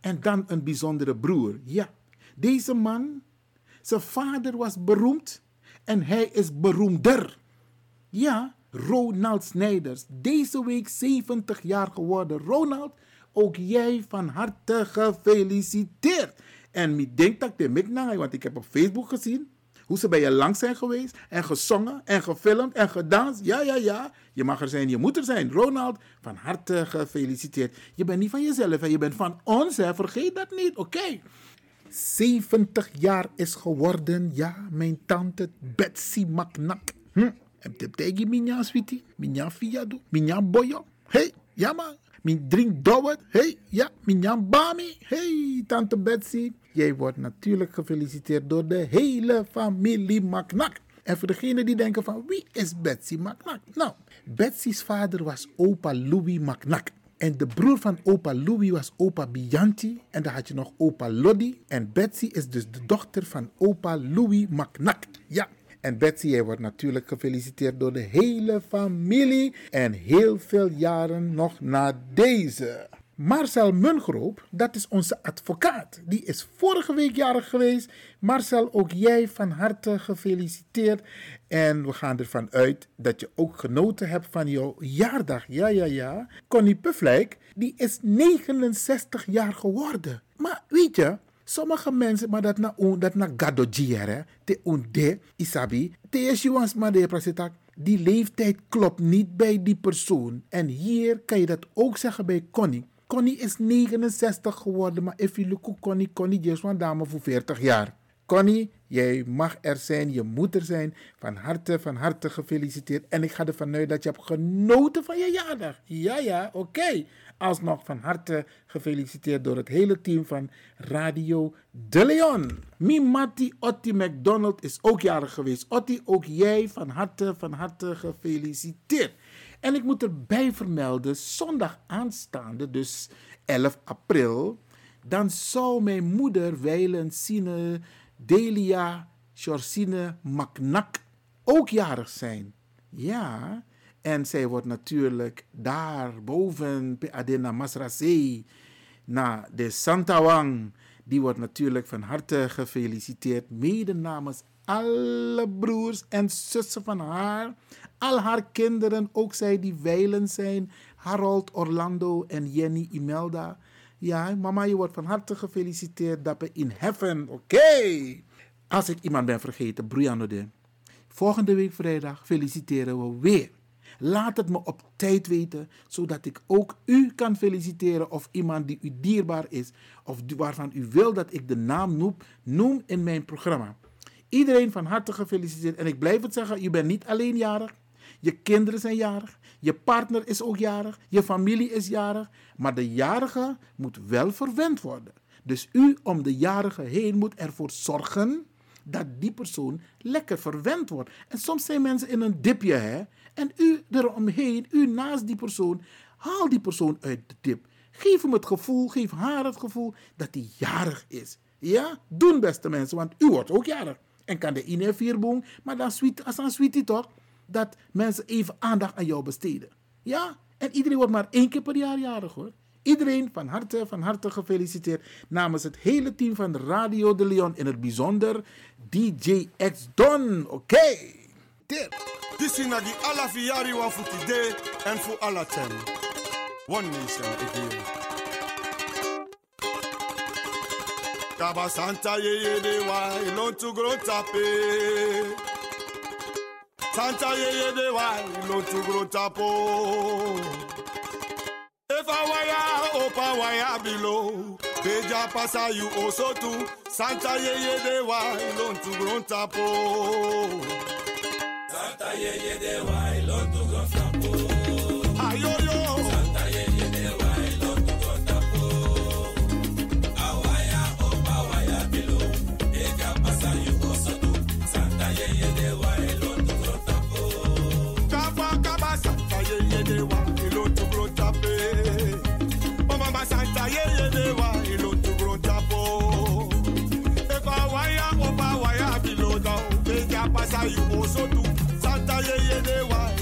En dan een bijzondere broer. Ja, deze man, zijn vader was beroemd en hij is beroemder. Ja, Ronald Snijders. Deze week 70 jaar geworden. Ronald, ook jij van harte gefeliciteerd. En ik denk dat ik naar, want ik heb op Facebook gezien hoe ze bij je langs zijn geweest en gezongen en gefilmd en gedanst. Ja, ja, ja. Je mag er zijn, je moet er zijn. Ronald, van harte gefeliciteerd. Je bent niet van jezelf, hè. je bent van ons. Hè. Vergeet dat niet, oké. 70 jaar is geworden. Ja, mijn tante Betsy Maknak. Hm. Heb je tegen minja sweetie? Minja fiado? Minja boyo? Hey, ja man. Min drink dowet? Hey, ja. Minja bami? Hey, tante Betsy. Jij wordt natuurlijk gefeliciteerd door de hele familie Maknak. En voor degenen die denken van wie is Betsy Maknak? Nou, Betsy's vader was opa Louis Maknak. En de broer van opa Louis was opa Bianchi. En dan had je nog opa Lodi. En Betsy is dus de dochter van opa Louis McNack. Ja. En Betsy hij wordt natuurlijk gefeliciteerd door de hele familie. En heel veel jaren nog na deze. Marcel Mungroop, dat is onze advocaat. Die is vorige week jarig geweest. Marcel, ook jij van harte gefeliciteerd. En we gaan ervan uit dat je ook genoten hebt van jouw jaardag. Ja, ja, ja. Connie Pufflijk, die is 69 jaar geworden. Maar weet je, sommige mensen, maar dat na dat na gadojiere, te unde, isabi, te is maar de die leeftijd klopt niet bij die persoon. En hier kan je dat ook zeggen bij Connie. Connie is 69 geworden, maar if you look Connie, Connie is dame voor 40 jaar. Connie, jij mag er zijn, je moet er zijn. Van harte, van harte gefeliciteerd. En ik ga ervan uit dat je hebt genoten van je jaardag. Ja, ja, oké. Alsnog van harte gefeliciteerd door het hele team van Radio De Leon. Mimati Otti McDonald is ook jarig geweest. Otti, ook jij van harte, van harte gefeliciteerd. En ik moet erbij vermelden, zondag aanstaande, dus 11 april, dan zou mijn moeder Weilen Sine Delia Georgine Maknak ook jarig zijn. Ja, en zij wordt natuurlijk daar boven Adena Masrasei, naar de Santawang, Die wordt natuurlijk van harte gefeliciteerd. Mede namens alle broers en zussen van haar. Al haar kinderen, ook zij die wijlen zijn. Harold, Orlando en Jenny Imelda. Ja, mama, je wordt van harte gefeliciteerd. Dapper in heaven. Oké. Als ik iemand ben vergeten, Brianna de. Volgende week vrijdag feliciteren we weer. Laat het me op tijd weten, zodat ik ook u kan feliciteren of iemand die u dierbaar is of waarvan u wil dat ik de naam noem, noem in mijn programma. Iedereen van harte gefeliciteerd. En ik blijf het zeggen, u bent niet alleen jarig. Je kinderen zijn jarig. Je partner is ook jarig. Je familie is jarig. Maar de jarige moet wel verwend worden. Dus u om de jarige heen moet ervoor zorgen dat die persoon lekker verwend wordt. En soms zijn mensen in een dipje, hè? En u eromheen, u naast die persoon, haal die persoon uit de dip. Geef hem het gevoel, geef haar het gevoel dat hij jarig is. Ja, doen beste mensen, want u wordt ook jarig. En kan de ine vierboom, maar dan sweet, als dan sweetie toch, dat mensen even aandacht aan jou besteden. Ja, en iedereen wordt maar één keer per jaar jarig hoor. Iedereen van harte, van harte gefeliciteerd namens het hele team van Radio de Leon, in het bijzonder DJ X Don. Oké. Okay. This is die alla fiari wa futi en voor alla ten. One nation again. Kaba Santa ye. Santa ye ye de wa ilon tu gro tapo. If I wire opa wire below. Beja pasa you also too. Santa ye ye de wa ilon tu gro tapo. Santa ye ye de wa ilon Santa ye ye de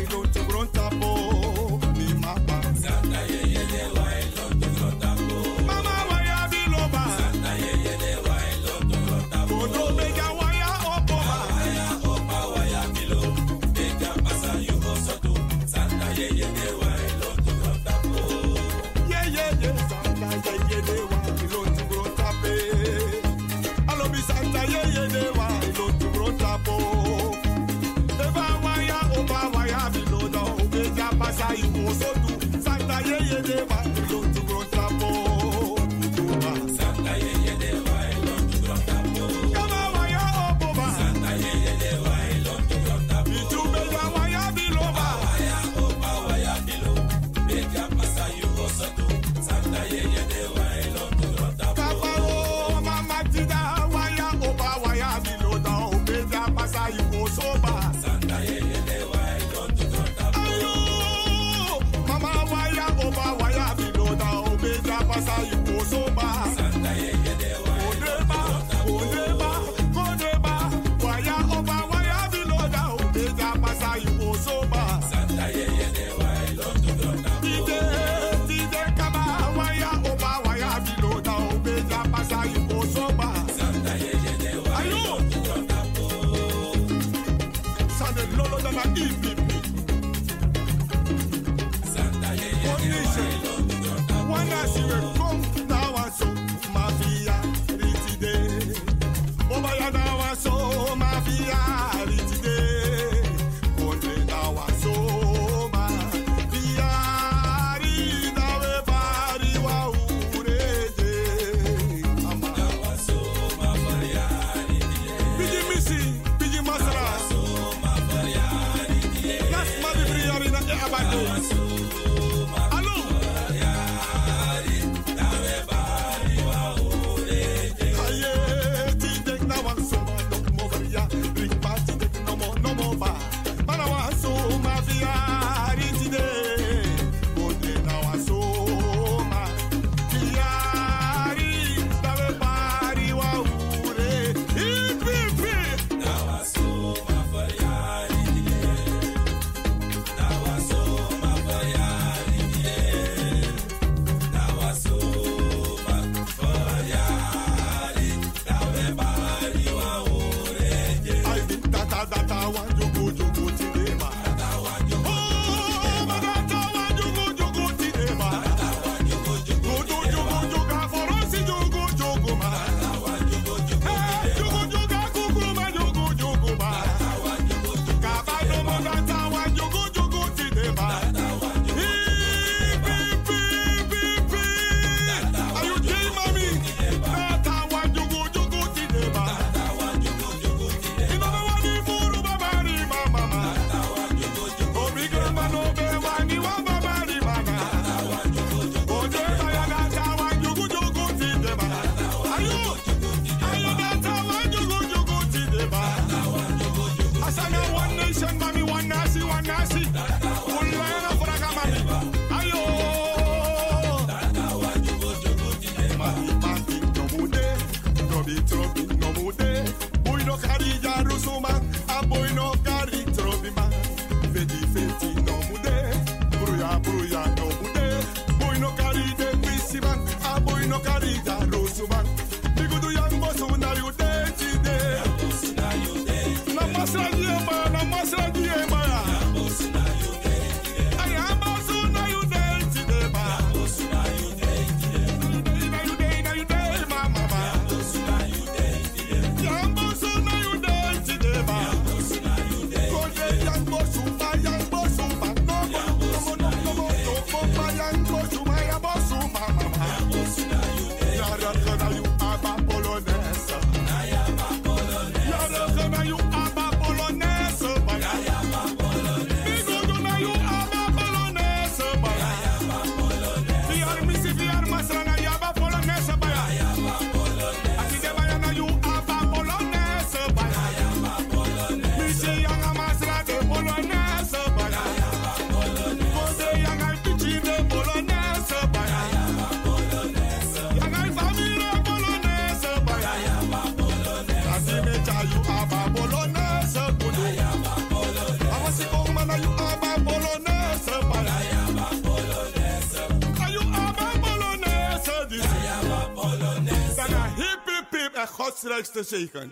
en godsrijkste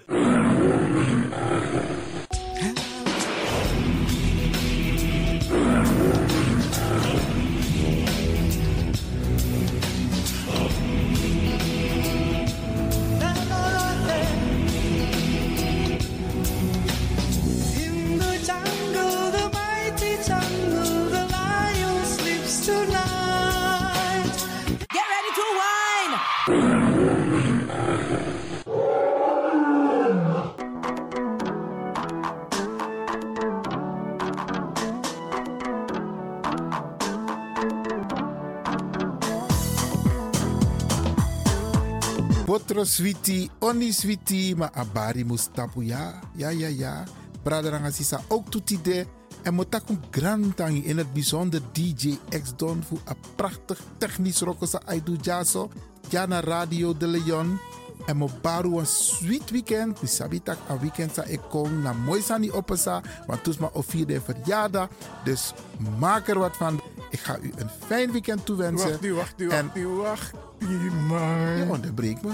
Potro switi, oni switi, maar abari mustapu ja, ja, ja, ja. Braderanga sisa ook toetide. En motakum grantangi in het bijzonder DJ X Don voor een prachtig technisch rokosa aidu jaso. Jana Radio de Leon. En mo baru een sweet weekend. Mi sabitak een weekend sa ik kom na mooi sani opesa. Want toes ma of vierde verjaardag. Dus maak er wat van. Ik ga u een fijn weekend toewensen. Wacht, die, wacht, En- wacht, die, wacht, die, man. Je onderbreekt me.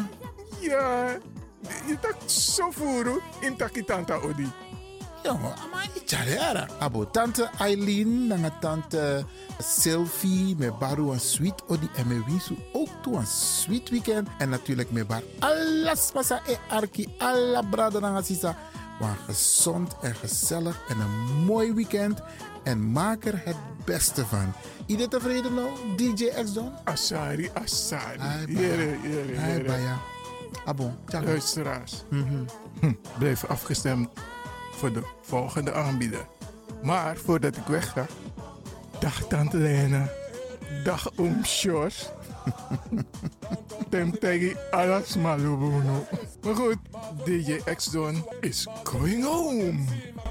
Ja, je tak zo voeren in takitanta odi. Jongen, maar Charera. Abo tante nanga tante Sylvie, met baru een sweet odi en me wisu ook toe een sweet weekend. En natuurlijk met bar alles pasa e arki, alla brada nanga sisa. Maar gezond en gezellig en een mooi weekend. En maak er het beste van. Iedereen tevreden nou, DJ X Don? Asari, Asari. Jere, jere, jere. baya. Abo, tjaka. Luisteraars, Mhm. hm, blijf afgestemd voor de volgende aanbieder. Maar voordat ik weg ga, dag Tante Lena, dag Oom Sjors. Tem tegi alas malubuno. Maar goed, DJ X-Don is going home.